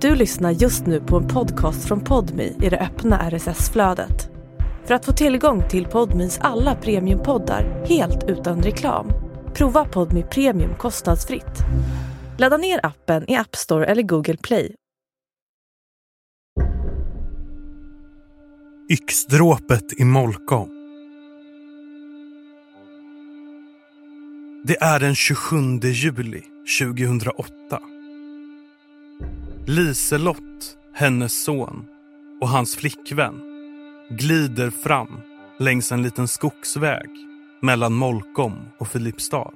Du lyssnar just nu på en podcast från Podmi i det öppna RSS-flödet. För att få tillgång till Podmis alla premiumpoddar helt utan reklam, prova Podmi Premium kostnadsfritt. Ladda ner appen i App Store eller Google Play. Yxdråpet i Molkom. Det är den 27 juli 2008. Liselott, hennes son och hans flickvän glider fram längs en liten skogsväg mellan Molkom och Filipstad.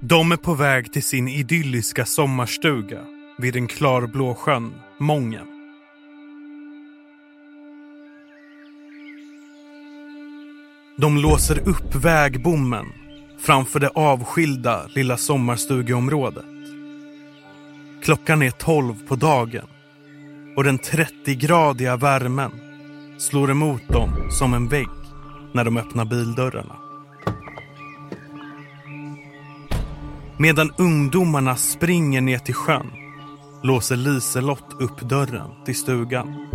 De är på väg till sin idylliska sommarstuga vid den klarblå sjön Mången. De låser upp vägbommen framför det avskilda lilla sommarstugeområdet. Klockan är tolv på dagen och den 30-gradiga värmen slår emot dem som en vägg när de öppnar bildörrarna. Medan ungdomarna springer ner till sjön låser Liselott upp dörren till stugan.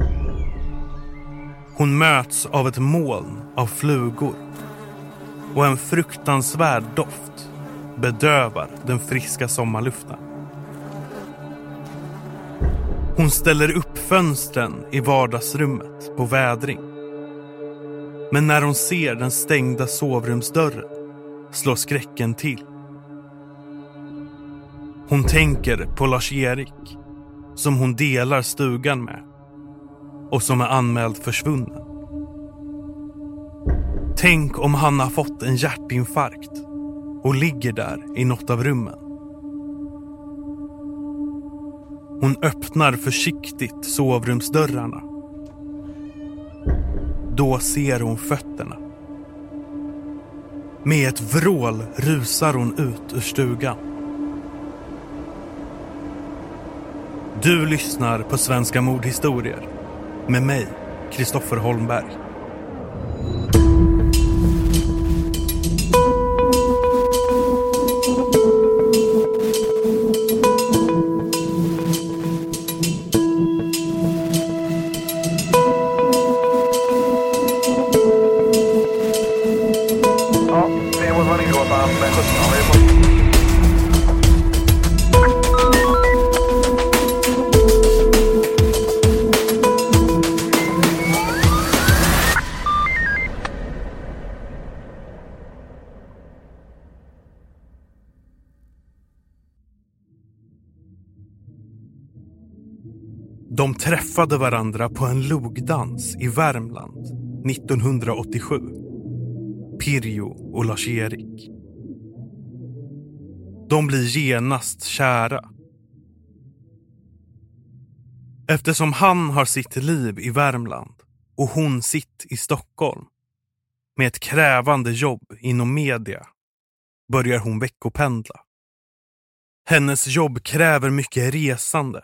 Hon möts av ett moln av flugor och en fruktansvärd doft bedövar den friska sommarluften. Hon ställer upp fönstren i vardagsrummet på vädring. Men när hon ser den stängda sovrumsdörren slår skräcken till. Hon tänker på Lars-Erik som hon delar stugan med och som är anmäld försvunnen. Tänk om han har fått en hjärtinfarkt och ligger där i något av rummen. Hon öppnar försiktigt sovrumsdörrarna. Då ser hon fötterna. Med ett vrål rusar hon ut ur stugan. Du lyssnar på Svenska mordhistorier med mig, Kristoffer Holmberg. Träffade varandra på en logdans i Värmland 1987. Pirjo och Lars-Erik. De blir genast kära. Eftersom han har sitt liv i Värmland och hon sitt i Stockholm med ett krävande jobb inom media börjar hon veckopendla. Hennes jobb kräver mycket resande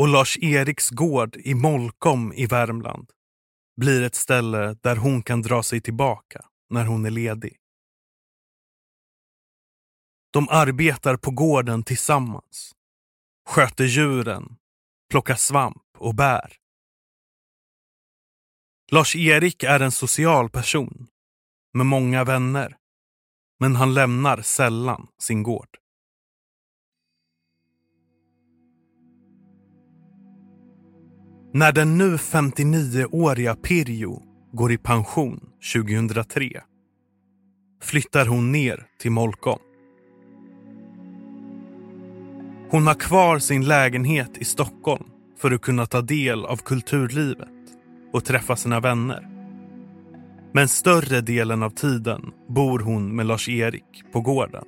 och Lars-Eriks gård i Molkom i Värmland blir ett ställe där hon kan dra sig tillbaka när hon är ledig. De arbetar på gården tillsammans, sköter djuren, plockar svamp och bär. Lars-Erik är en social person med många vänner, men han lämnar sällan sin gård. När den nu 59-åriga Pirjo går i pension 2003 flyttar hon ner till Molkom. Hon har kvar sin lägenhet i Stockholm för att kunna ta del av kulturlivet och träffa sina vänner. Men större delen av tiden bor hon med Lars-Erik på gården.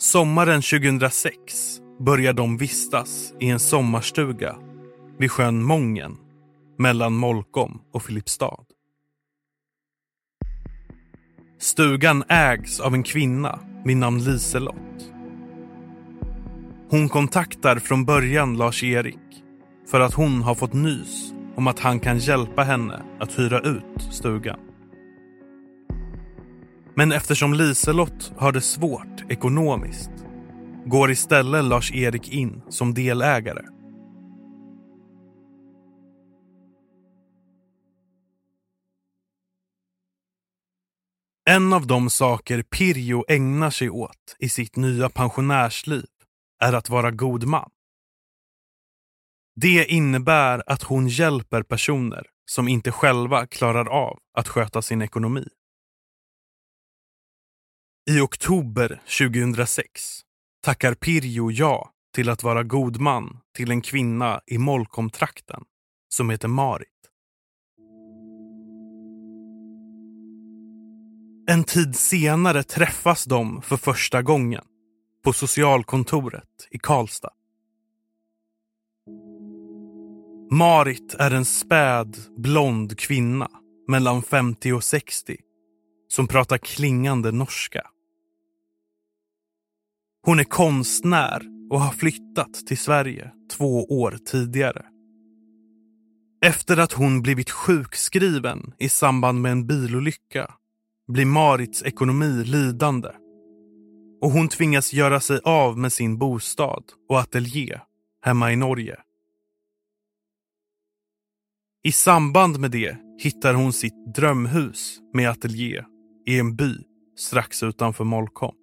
Sommaren 2006 börjar de vistas i en sommarstuga vid sjön Mången mellan Molkom och Filipstad. Stugan ägs av en kvinna vid namn Liselott. Hon kontaktar från början Lars-Erik för att hon har fått nys om att han kan hjälpa henne att hyra ut stugan. Men eftersom Liselott har det svårt ekonomiskt går istället Lars-Erik in som delägare. En av de saker Pirjo ägnar sig åt i sitt nya pensionärsliv är att vara god man. Det innebär att hon hjälper personer som inte själva klarar av att sköta sin ekonomi. I oktober 2006 tackar Pirjo ja till att vara god man till en kvinna i Molkomtrakten som heter Marit. En tid senare träffas de för första gången på socialkontoret i Karlstad. Marit är en späd, blond kvinna mellan 50 och 60 som pratar klingande norska. Hon är konstnär och har flyttat till Sverige två år tidigare. Efter att hon blivit sjukskriven i samband med en bilolycka blir Marits ekonomi lidande och hon tvingas göra sig av med sin bostad och ateljé hemma i Norge. I samband med det hittar hon sitt drömhus med ateljé i en by strax utanför Molkom.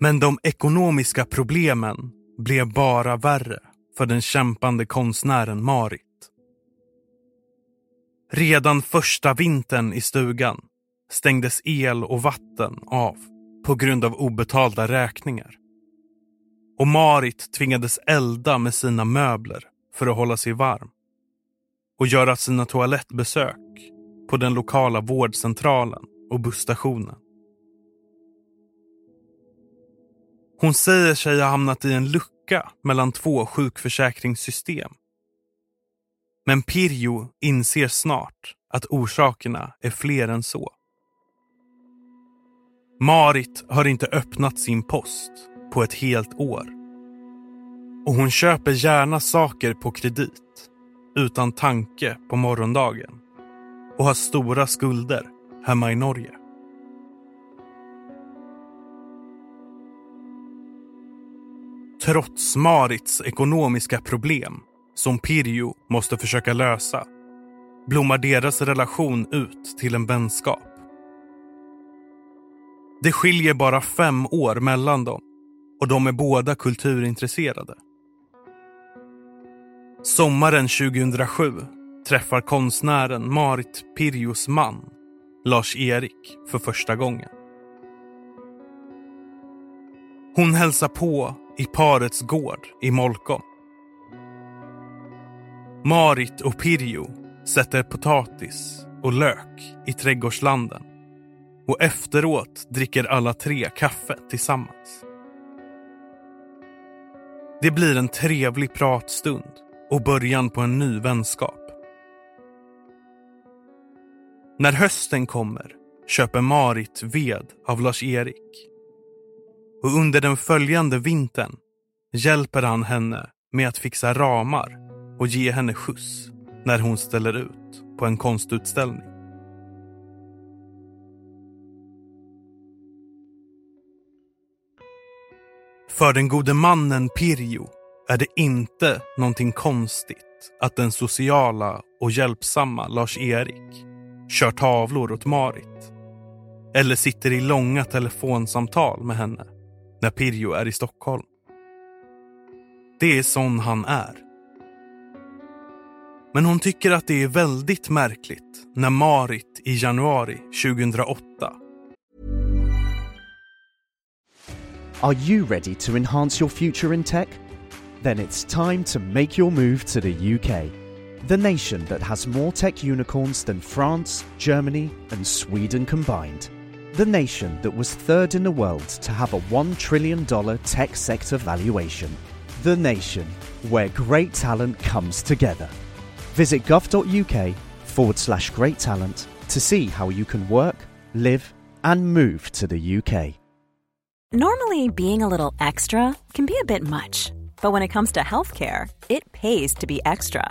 Men de ekonomiska problemen blev bara värre för den kämpande konstnären Marit. Redan första vintern i stugan stängdes el och vatten av på grund av obetalda räkningar. Och Marit tvingades elda med sina möbler för att hålla sig varm och göra sina toalettbesök på den lokala vårdcentralen och busstationen. Hon säger sig ha hamnat i en lucka mellan två sjukförsäkringssystem. Men Pirjo inser snart att orsakerna är fler än så. Marit har inte öppnat sin post på ett helt år. Och hon köper gärna saker på kredit utan tanke på morgondagen och har stora skulder hemma i Norge. Trots Marits ekonomiska problem, som Pirjo måste försöka lösa, blommar deras relation ut till en vänskap. Det skiljer bara fem år mellan dem och de är båda kulturintresserade. Sommaren 2007 träffar konstnären Marit Pirjos man, Lars-Erik, för första gången. Hon hälsar på i parets gård i Molkom. Marit och Pirjo sätter potatis och lök i trädgårdslanden och efteråt dricker alla tre kaffe tillsammans. Det blir en trevlig pratstund och början på en ny vänskap. När hösten kommer köper Marit ved av Lars-Erik och under den följande vintern hjälper han henne med att fixa ramar och ge henne skjuts när hon ställer ut på en konstutställning. För den gode mannen Pirjo är det inte någonting konstigt att den sociala och hjälpsamma Lars-Erik kör tavlor åt Marit eller sitter i långa telefonsamtal med henne när Pirjo är i Stockholm. Det är sån han är. Men hon tycker att det är väldigt märkligt när Marit i januari 2008 Are you ready to enhance your future in tech? Then it's time to make your move to the UK. The nation that has more tech unicorns than France, Germany, and Sweden combined. The nation that was third in the world to have a $1 trillion tech sector valuation. The nation where great talent comes together. Visit gov.uk forward slash great talent to see how you can work, live, and move to the UK. Normally, being a little extra can be a bit much, but when it comes to healthcare, it pays to be extra.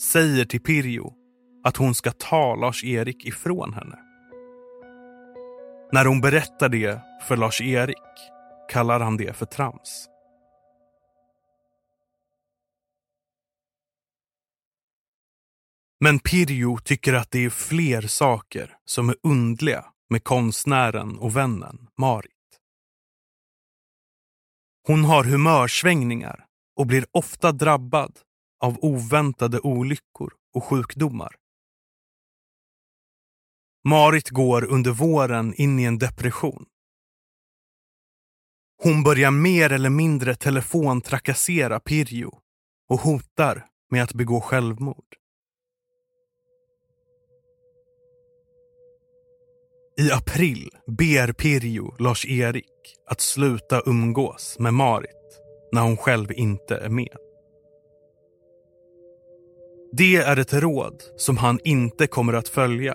säger till Pirjo att hon ska ta Lars-Erik ifrån henne. När hon berättar det för Lars-Erik kallar han det för trams. Men Pirjo tycker att det är fler saker som är undliga med konstnären och vännen Marit. Hon har humörsvängningar och blir ofta drabbad av oväntade olyckor och sjukdomar. Marit går under våren in i en depression. Hon börjar mer eller mindre telefontrakassera Pirjo och hotar med att begå självmord. I april ber Pirjo Lars-Erik att sluta umgås med Marit när hon själv inte är med. Det är ett råd som han inte kommer att följa.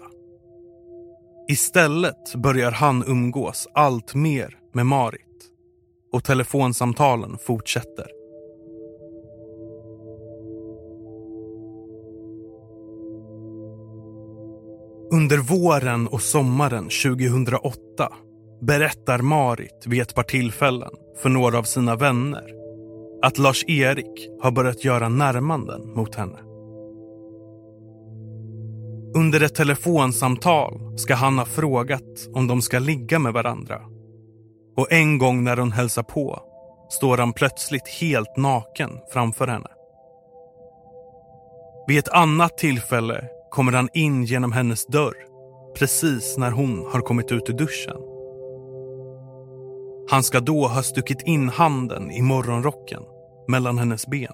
Istället börjar han umgås allt mer med Marit och telefonsamtalen fortsätter. Under våren och sommaren 2008 berättar Marit vid ett par tillfällen för några av sina vänner att Lars-Erik har börjat göra närmanden mot henne. Under ett telefonsamtal ska han ha frågat om de ska ligga med varandra. Och en gång när hon hälsar på står han plötsligt helt naken framför henne. Vid ett annat tillfälle kommer han in genom hennes dörr precis när hon har kommit ut ur duschen. Han ska då ha stuckit in handen i morgonrocken mellan hennes ben.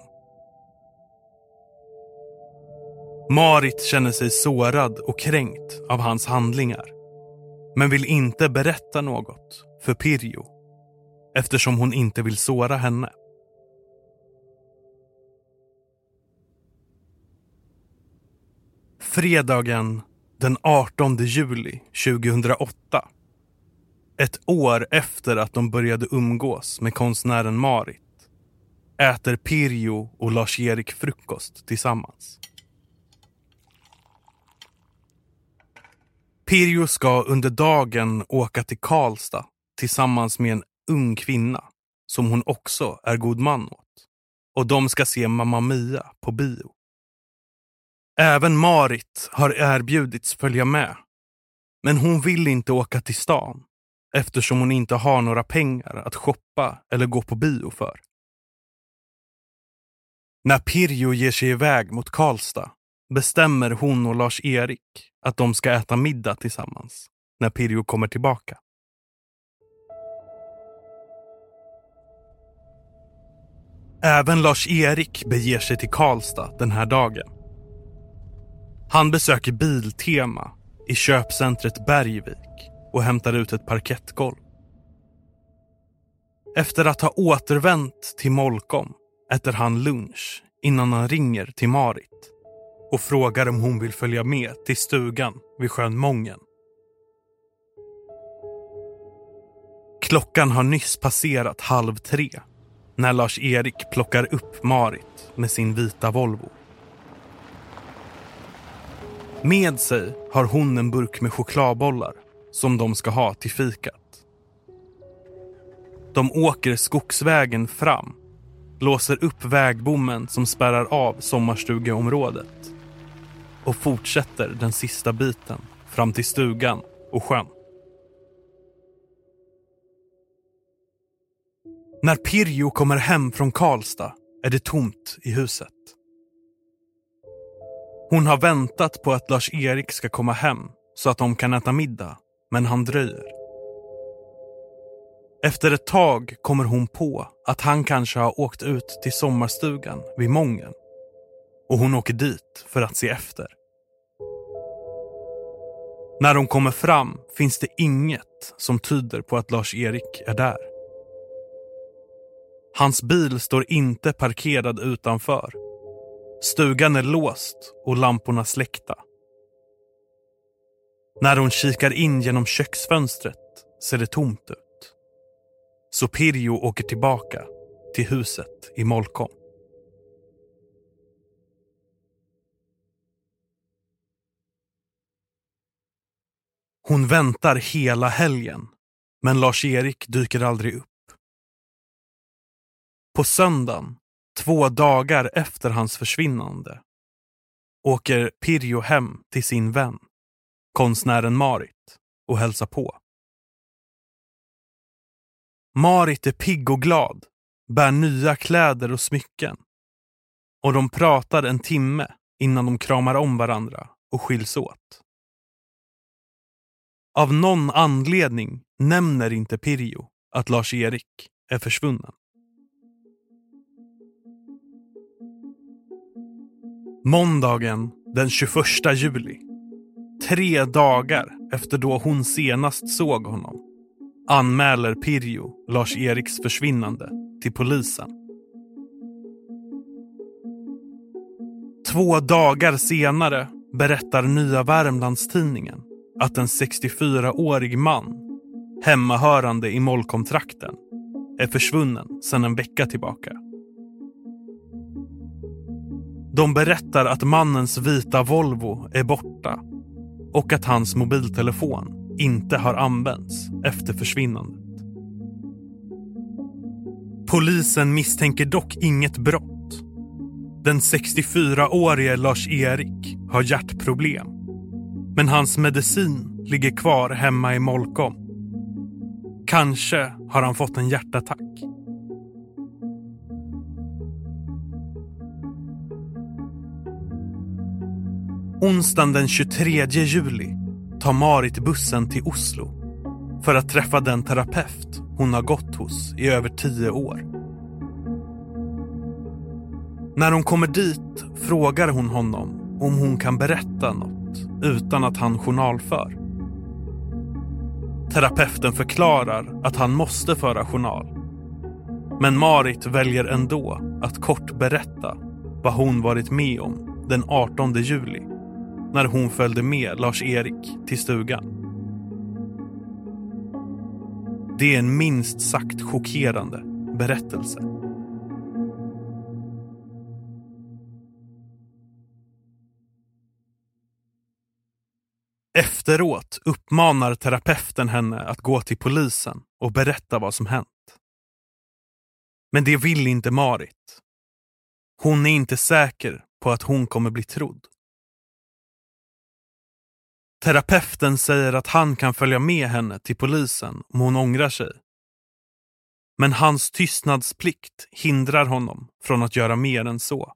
Marit känner sig sårad och kränkt av hans handlingar men vill inte berätta något för Pirjo eftersom hon inte vill såra henne. Fredagen den 18 juli 2008. Ett år efter att de började umgås med konstnären Marit äter Pirjo och Lars-Erik frukost tillsammans. Pirjo ska under dagen åka till Karlstad tillsammans med en ung kvinna som hon också är god man åt. Och de ska se Mamma Mia på bio. Även Marit har erbjudits följa med. Men hon vill inte åka till stan eftersom hon inte har några pengar att shoppa eller gå på bio för. När Pirjo ger sig iväg mot Karlstad bestämmer hon och Lars-Erik att de ska äta middag tillsammans när Pirjo kommer tillbaka. Även Lars-Erik beger sig till Karlstad den här dagen. Han besöker Biltema i köpcentret Bergvik och hämtar ut ett parkettgolv. Efter att ha återvänt till Molkom äter han lunch innan han ringer till Marit och frågar om hon vill följa med till stugan vid sjön Mången. Klockan har nyss passerat halv tre när Lars-Erik plockar upp Marit med sin vita Volvo. Med sig har hon en burk med chokladbollar som de ska ha till fikat. De åker skogsvägen fram, låser upp vägbommen som spärrar av sommarstugeområdet och fortsätter den sista biten fram till stugan och sjön. När Pirjo kommer hem från Karlstad är det tomt i huset. Hon har väntat på att Lars-Erik ska komma hem så att de kan äta middag, men han dröjer. Efter ett tag kommer hon på att han kanske har åkt ut till sommarstugan vid Mången och hon åker dit för att se efter. När hon kommer fram finns det inget som tyder på att Lars-Erik är där. Hans bil står inte parkerad utanför. Stugan är låst och lamporna släckta. När hon kikar in genom köksfönstret ser det tomt ut. Så Pirjo åker tillbaka till huset i Molkom. Hon väntar hela helgen, men Lars-Erik dyker aldrig upp. På söndagen, två dagar efter hans försvinnande, åker Pirjo hem till sin vän, konstnären Marit, och hälsar på. Marit är pigg och glad, bär nya kläder och smycken. Och de pratar en timme innan de kramar om varandra och skiljs åt. Av någon anledning nämner inte Pirjo att Lars-Erik är försvunnen. Måndagen den 21 juli, tre dagar efter då hon senast såg honom, anmäler Pirjo Lars-Eriks försvinnande till polisen. Två dagar senare berättar Nya Värmlandstidningen att en 64-årig man, hemmahörande i Molkomtrakten, är försvunnen sedan en vecka tillbaka. De berättar att mannens vita Volvo är borta och att hans mobiltelefon inte har använts efter försvinnandet. Polisen misstänker dock inget brott. Den 64-årige Lars-Erik har hjärtproblem men hans medicin ligger kvar hemma i Molkom. Kanske har han fått en hjärtattack. Onsdagen den 23 juli tar Marit bussen till Oslo för att träffa den terapeut hon har gått hos i över tio år. När hon kommer dit frågar hon honom om hon kan berätta något utan att han journalför. Terapeuten förklarar att han måste föra journal. Men Marit väljer ändå att kort berätta vad hon varit med om den 18 juli när hon följde med Lars-Erik till stugan. Det är en minst sagt chockerande berättelse. Efteråt uppmanar terapeuten henne att gå till polisen och berätta vad som hänt. Men det vill inte Marit. Hon är inte säker på att hon kommer bli trodd. Terapeuten säger att han kan följa med henne till polisen om hon ångrar sig. Men hans tystnadsplikt hindrar honom från att göra mer än så.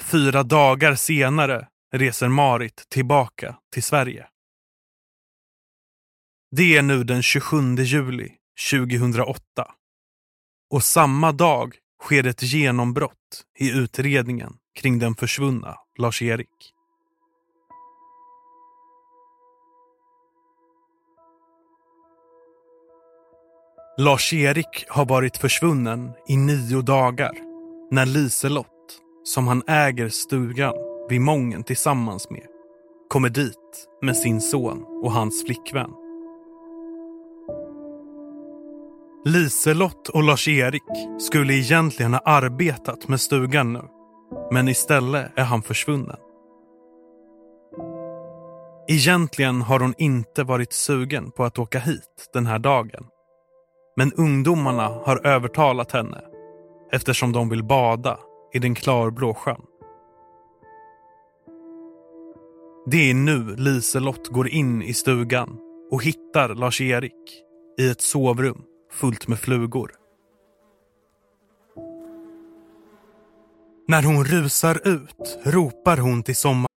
Fyra dagar senare reser Marit tillbaka till Sverige. Det är nu den 27 juli 2008. Och samma dag sker ett genombrott i utredningen kring den försvunna Lars-Erik. Lars-Erik har varit försvunnen i nio dagar när Liselott som han äger stugan vid Mången tillsammans med, kommer dit med sin son och hans flickvän. Liselott och Lars-Erik skulle egentligen ha arbetat med stugan nu, men istället är han försvunnen. Egentligen har hon inte varit sugen på att åka hit den här dagen. Men ungdomarna har övertalat henne eftersom de vill bada i den klarblå sjön. Det är nu Liselott går in i stugan och hittar Lars-Erik i ett sovrum fullt med flugor. När hon rusar ut ropar hon till sommaren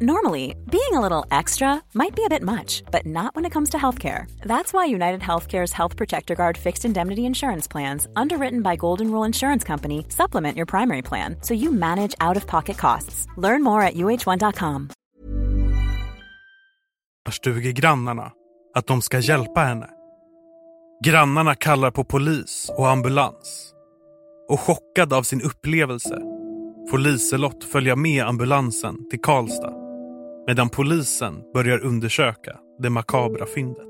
Normally, being a little extra might be a bit much, but not when it comes to healthcare. That's why United Healthcare's Health Protector Guard fixed indemnity insurance plans, underwritten by Golden Rule Insurance Company, supplement your primary plan so you manage out of pocket costs. Learn more at uh1.com. Stugegrannarna att de ska hjälpa henne. Grannarna kallar på polis och ambulans. Och chockad av sin upplevelse får Liselott följa med ambulansen till Karlstad medan polisen börjar undersöka det makabra fyndet.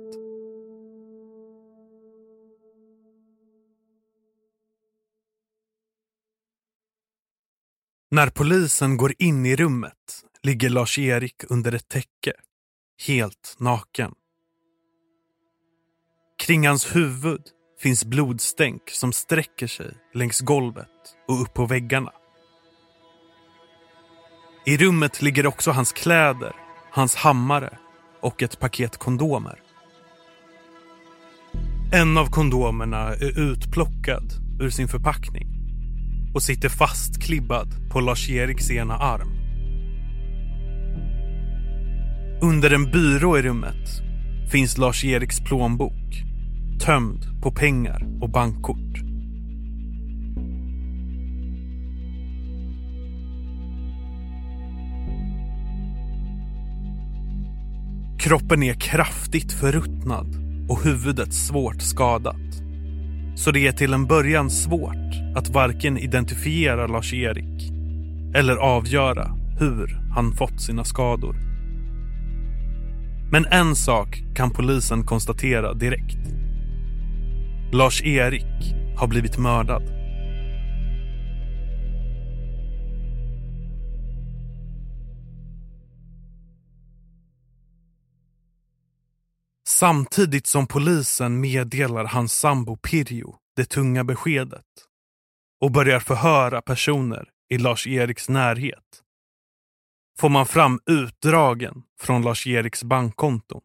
När polisen går in i rummet ligger Lars-Erik under ett täcke, helt naken. Kring hans huvud finns blodstänk som sträcker sig längs golvet och upp på väggarna. I rummet ligger också hans kläder, hans hammare och ett paket kondomer. En av kondomerna är utplockad ur sin förpackning och sitter fastklibbad på Lars-Eriks ena arm. Under en byrå i rummet finns Lars-Eriks plånbok tömd på pengar och bankkort. Kroppen är kraftigt förruttnad och huvudet svårt skadat. Så det är till en början svårt att varken identifiera Lars-Erik eller avgöra hur han fått sina skador. Men en sak kan polisen konstatera direkt. Lars-Erik har blivit mördad. Samtidigt som polisen meddelar hans sambo Pirjo det tunga beskedet och börjar förhöra personer i Lars-Eriks närhet får man fram utdragen från Lars-Eriks bankkonto.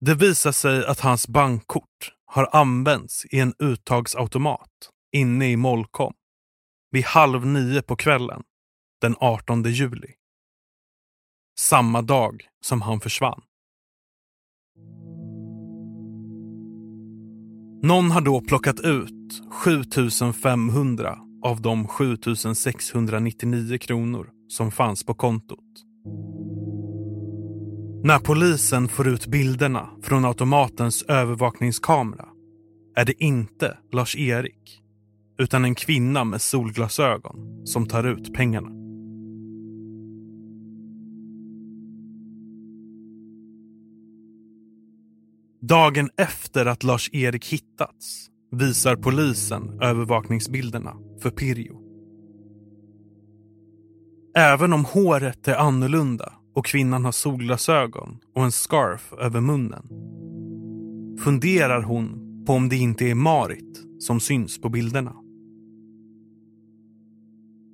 Det visar sig att hans bankkort har använts i en uttagsautomat inne i Molkom vid halv nio på kvällen den 18 juli. Samma dag som han försvann. Någon har då plockat ut 7500 av de 7699 kronor som fanns på kontot. När polisen får ut bilderna från automatens övervakningskamera är det inte Lars-Erik utan en kvinna med solglasögon som tar ut pengarna. Dagen efter att Lars-Erik hittats visar polisen övervakningsbilderna för Pirjo. Även om håret är annorlunda och kvinnan har solglasögon och en scarf över munnen funderar hon på om det inte är Marit som syns på bilderna.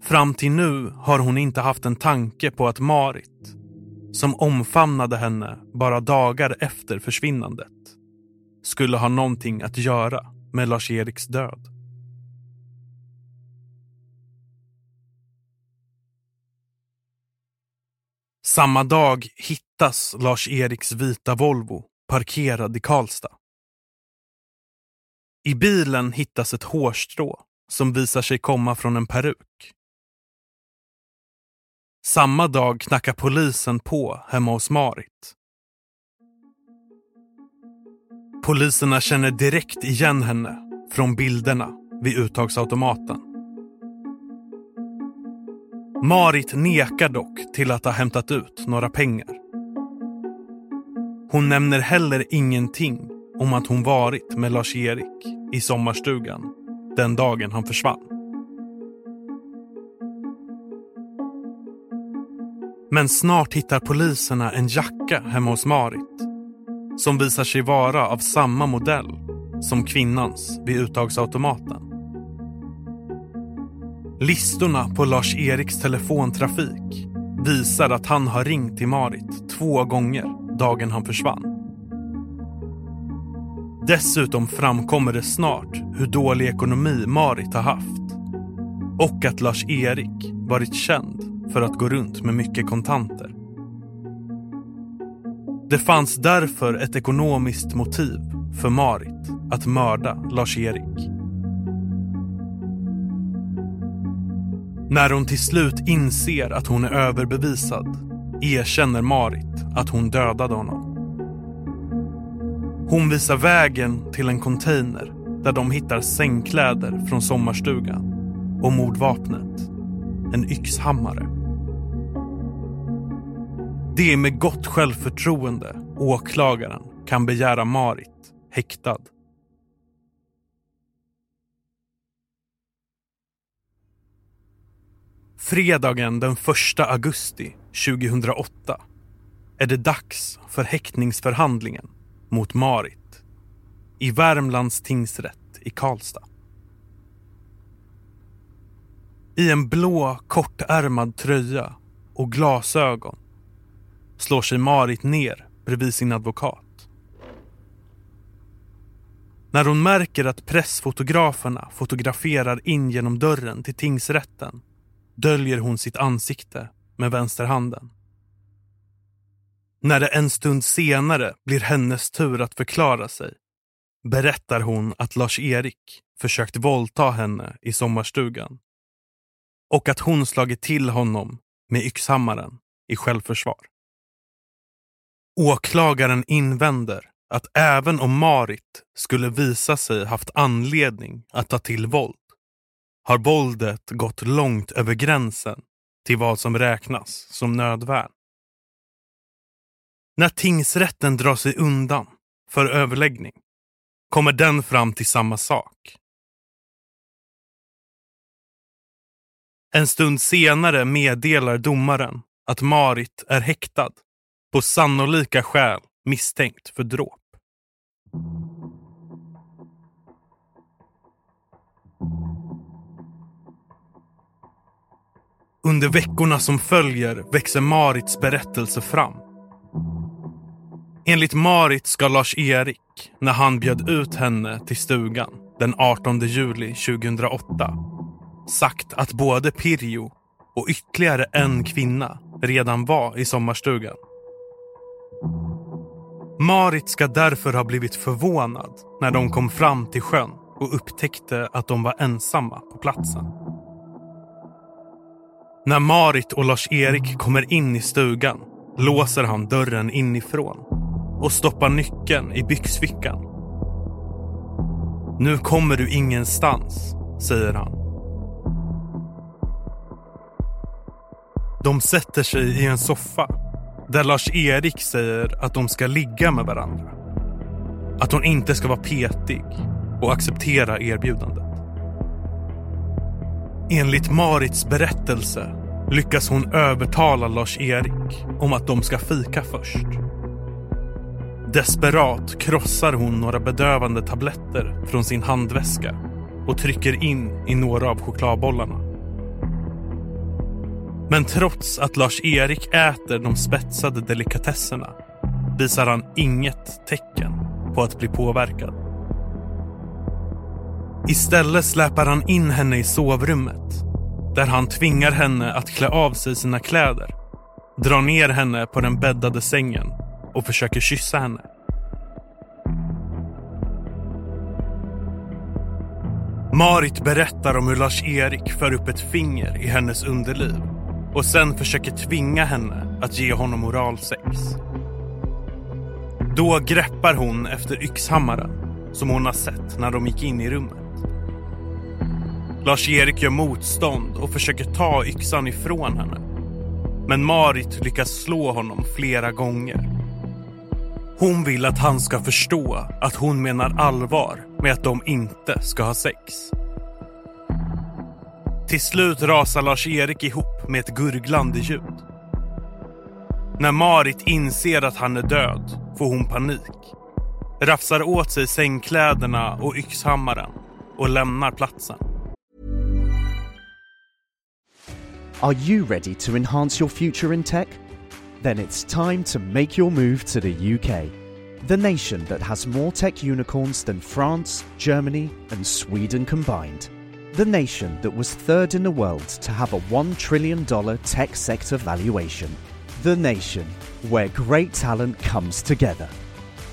Fram till nu har hon inte haft en tanke på att Marit, som omfamnade henne bara dagar efter försvinnandet, skulle ha någonting att göra med Lars-Eriks död. Samma dag hittas Lars-Eriks vita Volvo parkerad i Karlstad. I bilen hittas ett hårstrå som visar sig komma från en peruk. Samma dag knackar polisen på hemma hos Marit. Poliserna känner direkt igen henne från bilderna vid uttagsautomaten. Marit nekar dock till att ha hämtat ut några pengar. Hon nämner heller ingenting om att hon varit med Lars-Erik i sommarstugan den dagen han försvann. Men snart hittar poliserna en jacka hemma hos Marit som visar sig vara av samma modell som kvinnans vid uttagsautomaten. Listorna på Lars-Eriks telefontrafik visar att han har ringt till Marit två gånger dagen han försvann. Dessutom framkommer det snart hur dålig ekonomi Marit har haft och att Lars-Erik varit känd för att gå runt med mycket kontanter. Det fanns därför ett ekonomiskt motiv för Marit att mörda Lars-Erik. När hon till slut inser att hon är överbevisad erkänner Marit att hon dödade honom. Hon visar vägen till en container där de hittar sängkläder från sommarstugan och mordvapnet, en yxhammare. Det är med gott självförtroende åklagaren kan begära Marit häktad. Fredagen den 1 augusti 2008 är det dags för häktningsförhandlingen mot Marit i Värmlands tingsrätt i Karlstad. I en blå kortärmad tröja och glasögon slår sig Marit ner bredvid sin advokat. När hon märker att pressfotograferna fotograferar in genom dörren till tingsrätten döljer hon sitt ansikte med vänsterhanden. När det en stund senare blir hennes tur att förklara sig berättar hon att Lars-Erik försökt våldta henne i sommarstugan och att hon slagit till honom med yxhammaren i självförsvar. Åklagaren invänder att även om Marit skulle visa sig haft anledning att ta till våld har våldet gått långt över gränsen till vad som räknas som nödvärn. När tingsrätten drar sig undan för överläggning kommer den fram till samma sak. En stund senare meddelar domaren att Marit är häktad på sannolika skäl misstänkt för dråp. Under veckorna som följer växer Marits berättelse fram. Enligt Marit ska Lars-Erik, när han bjöd ut henne till stugan den 18 juli 2008, sagt att både Pirjo och ytterligare en kvinna redan var i sommarstugan. Marit ska därför ha blivit förvånad när de kom fram till sjön och upptäckte att de var ensamma på platsen. När Marit och Lars-Erik kommer in i stugan låser han dörren inifrån och stoppar nyckeln i byxfickan. Nu kommer du ingenstans, säger han. De sätter sig i en soffa där Lars-Erik säger att de ska ligga med varandra. Att hon inte ska vara petig och acceptera erbjudandet. Enligt Marits berättelse lyckas hon övertala Lars-Erik om att de ska fika först. Desperat krossar hon några bedövande tabletter från sin handväska och trycker in i några av chokladbollarna. Men trots att Lars-Erik äter de spetsade delikatesserna visar han inget tecken på att bli påverkad. Istället släpar han in henne i sovrummet där han tvingar henne att klä av sig sina kläder, drar ner henne på den bäddade sängen och försöker kyssa henne. Marit berättar om hur Lars-Erik för upp ett finger i hennes underliv och sen försöker tvinga henne att ge honom oralsex. Då greppar hon efter yxhammaren som hon har sett när de gick in i rummet. Lars-Erik gör motstånd och försöker ta yxan ifrån henne. Men Marit lyckas slå honom flera gånger. Hon vill att han ska förstå att hon menar allvar med att de inte ska ha sex. Till slut rasar Lars-Erik ihop med ett gurglande ljud. När Marit inser att han är död får hon panik. Rafsar åt sig sängkläderna och yxhammaren och lämnar platsen. Are you ready to enhance your future in tech? Then it's time to make your move to the UK, the nation that has more tech unicorns than France, Germany, and Sweden combined. The nation that was third in the world to have a $1 trillion tech sector valuation. The nation where great talent comes together.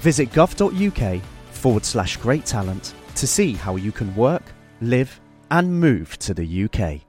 Visit gov.uk forward slash great talent to see how you can work, live, and move to the UK.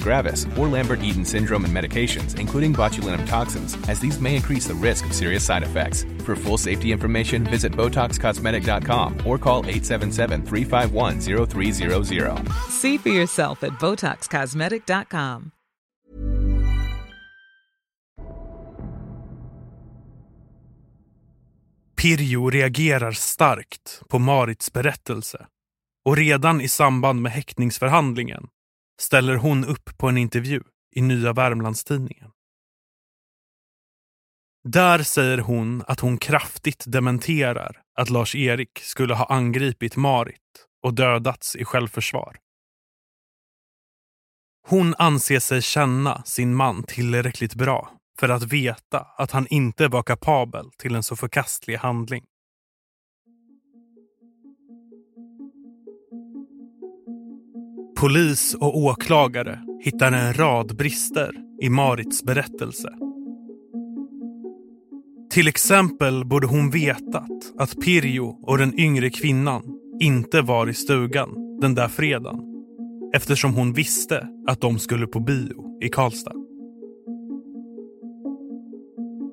gravis, or Lambert-Eaton syndrome and medications, including botulinum toxins, as these may increase the risk of serious side effects. For full safety information, visit BotoxCosmetic.com or call 877-351-0300. See for yourself at BotoxCosmetic.com. Pirjo reagerar starkt på Marits berättelse och redan i samband med häktningsförhandlingen ställer hon upp på en intervju i Nya Värmlandstidningen. Där säger hon att hon kraftigt dementerar att Lars-Erik skulle ha angripit Marit och dödats i självförsvar. Hon anser sig känna sin man tillräckligt bra för att veta att han inte var kapabel till en så förkastlig handling. Polis och åklagare hittar en rad brister i Marits berättelse. Till exempel borde hon vetat att Pirjo och den yngre kvinnan inte var i stugan den där fredagen eftersom hon visste att de skulle på bio i Karlstad.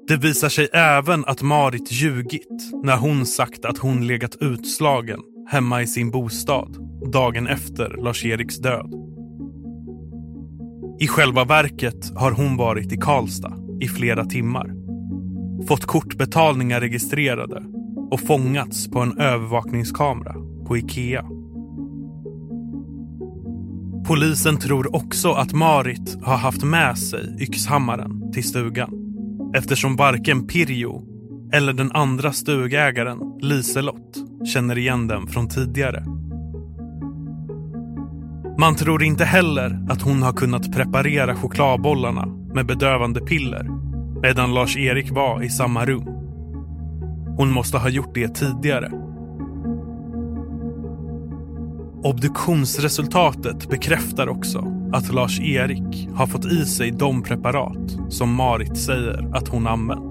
Det visar sig även att Marit ljugit när hon sagt att hon legat utslagen hemma i sin bostad dagen efter Lars-Eriks död. I själva verket har hon varit i Karlstad i flera timmar. Fått kortbetalningar registrerade och fångats på en övervakningskamera på Ikea. Polisen tror också att Marit har haft med sig yxhammaren till stugan eftersom varken Pirjo eller den andra stugägaren Liselott känner igen den från tidigare. Man tror inte heller att hon har kunnat preparera chokladbollarna med bedövande piller medan Lars-Erik var i samma rum. Hon måste ha gjort det tidigare. Obduktionsresultatet bekräftar också att Lars-Erik har fått i sig de preparat som Marit säger att hon använt.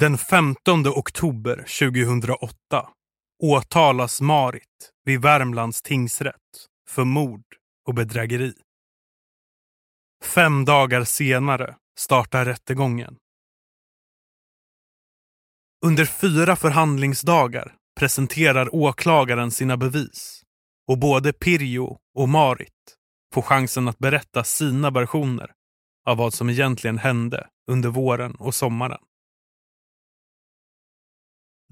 Den 15 oktober 2008 åtalas Marit vid Värmlands tingsrätt för mord och bedrägeri. Fem dagar senare startar rättegången. Under fyra förhandlingsdagar presenterar åklagaren sina bevis och både Pirjo och Marit får chansen att berätta sina versioner av vad som egentligen hände under våren och sommaren.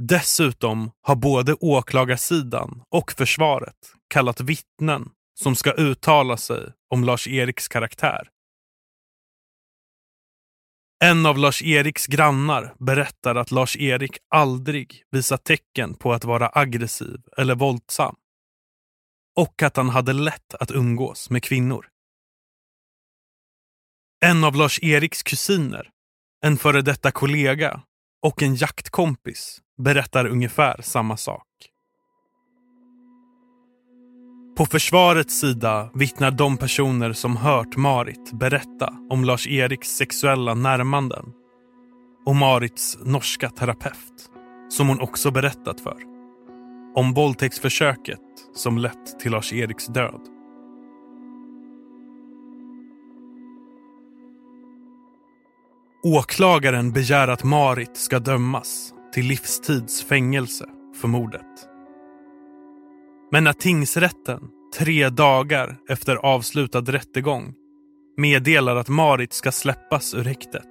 Dessutom har både åklagarsidan och försvaret kallat vittnen som ska uttala sig om Lars-Eriks karaktär. En av Lars-Eriks grannar berättar att Lars-Erik aldrig visat tecken på att vara aggressiv eller våldsam. Och att han hade lätt att umgås med kvinnor. En av Lars-Eriks kusiner, en före detta kollega och en jaktkompis berättar ungefär samma sak. På försvarets sida vittnar de personer som hört Marit berätta om Lars-Eriks sexuella närmanden och Marits norska terapeut, som hon också berättat för. Om våldtäktsförsöket som lett till Lars-Eriks död. Åklagaren begär att Marit ska dömas till livstids fängelse för mordet. Men när tingsrätten, tre dagar efter avslutad rättegång, meddelar att Marit ska släppas ur häktet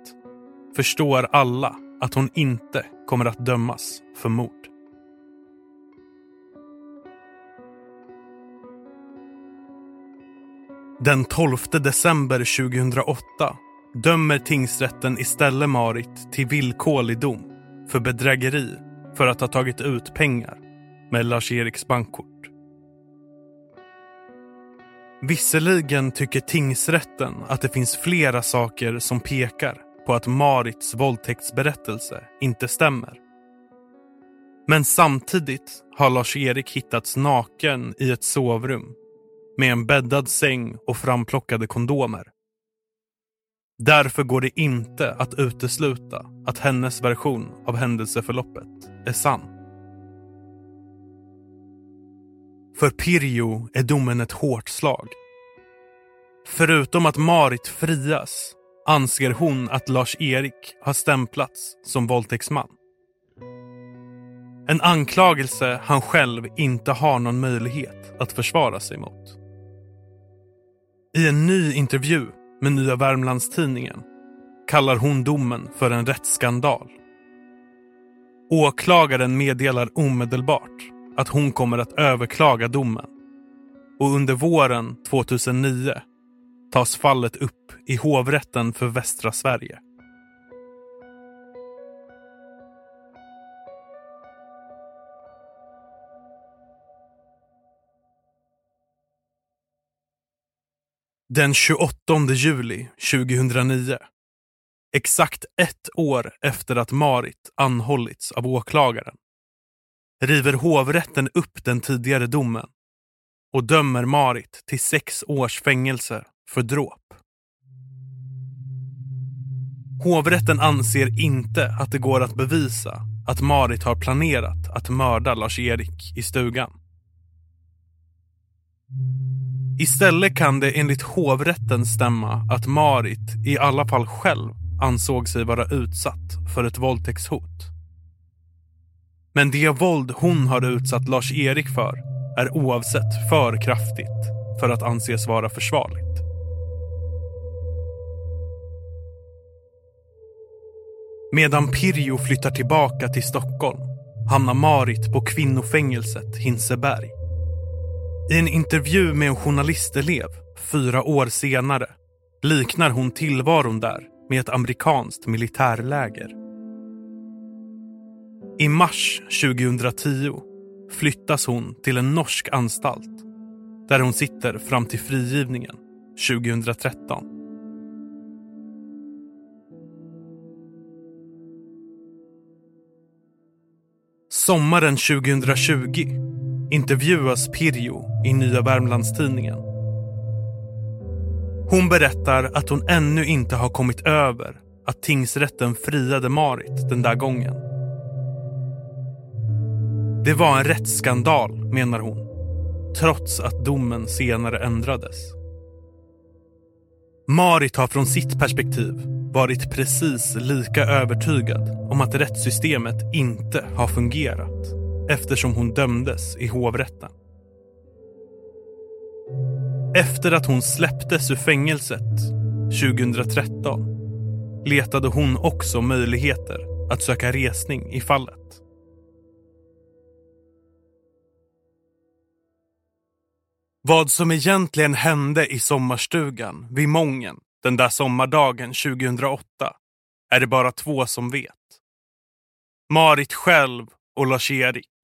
förstår alla att hon inte kommer att dömas för mord. Den 12 december 2008 dömer tingsrätten istället Marit till villkorlig dom för bedrägeri för att ha tagit ut pengar med Lars-Eriks bankkort. Visserligen tycker tingsrätten att det finns flera saker som pekar på att Marits våldtäktsberättelse inte stämmer. Men samtidigt har Lars-Erik hittats naken i ett sovrum med en bäddad säng och framplockade kondomer. Därför går det inte att utesluta att hennes version av händelseförloppet är sann. För Pirjo är domen ett hårt slag. Förutom att Marit frias anser hon att Lars-Erik har stämplats som våldtäktsman. En anklagelse han själv inte har någon möjlighet att försvara sig mot. I en ny intervju med Nya Värmlandstidningen kallar hon domen för en rättsskandal. Åklagaren meddelar omedelbart att hon kommer att överklaga domen. Och under våren 2009 tas fallet upp i hovrätten för västra Sverige. Den 28 juli 2009, exakt ett år efter att Marit anhållits av åklagaren, river hovrätten upp den tidigare domen och dömer Marit till sex års fängelse för dråp. Hovrätten anser inte att det går att bevisa att Marit har planerat att mörda Lars-Erik i stugan. Istället kan det enligt hovrätten stämma att Marit i alla fall själv ansåg sig vara utsatt för ett våldtäktshot. Men det våld hon har utsatt Lars-Erik för är oavsett för kraftigt för att anses vara försvarligt. Medan Pirjo flyttar tillbaka till Stockholm hamnar Marit på kvinnofängelset Hinseberg. I en intervju med en journalistelev fyra år senare liknar hon tillvaron där med ett amerikanskt militärläger. I mars 2010 flyttas hon till en norsk anstalt där hon sitter fram till frigivningen 2013. Sommaren 2020 intervjuas Pirjo i Nya Värmlandstidningen. Hon berättar att hon ännu inte har kommit över att tingsrätten friade Marit den där gången. Det var en rättsskandal, menar hon, trots att domen senare ändrades. Marit har från sitt perspektiv varit precis lika övertygad om att rättssystemet inte har fungerat eftersom hon dömdes i hovrätten. Efter att hon släpptes ur fängelset 2013 letade hon också möjligheter att söka resning i fallet. Vad som egentligen hände i sommarstugan vid Mången den där sommardagen 2008 är det bara två som vet. Marit själv och Lars-Erik.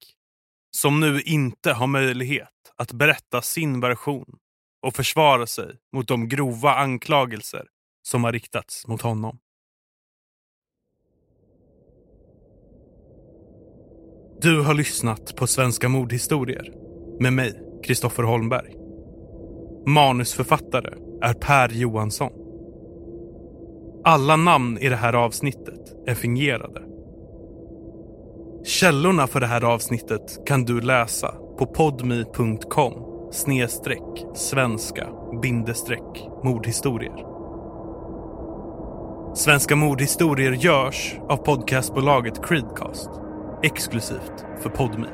Som nu inte har möjlighet att berätta sin version och försvara sig mot de grova anklagelser som har riktats mot honom. Du har lyssnat på Svenska mordhistorier med mig, Kristoffer Holmberg. Manusförfattare är Per Johansson. Alla namn i det här avsnittet är fingerade. Källorna för det här avsnittet kan du läsa på podmi.com snedstreck svenska bindestreck mordhistorier. Svenska mordhistorier görs av podcastbolaget Creedcast. Exklusivt för Podme.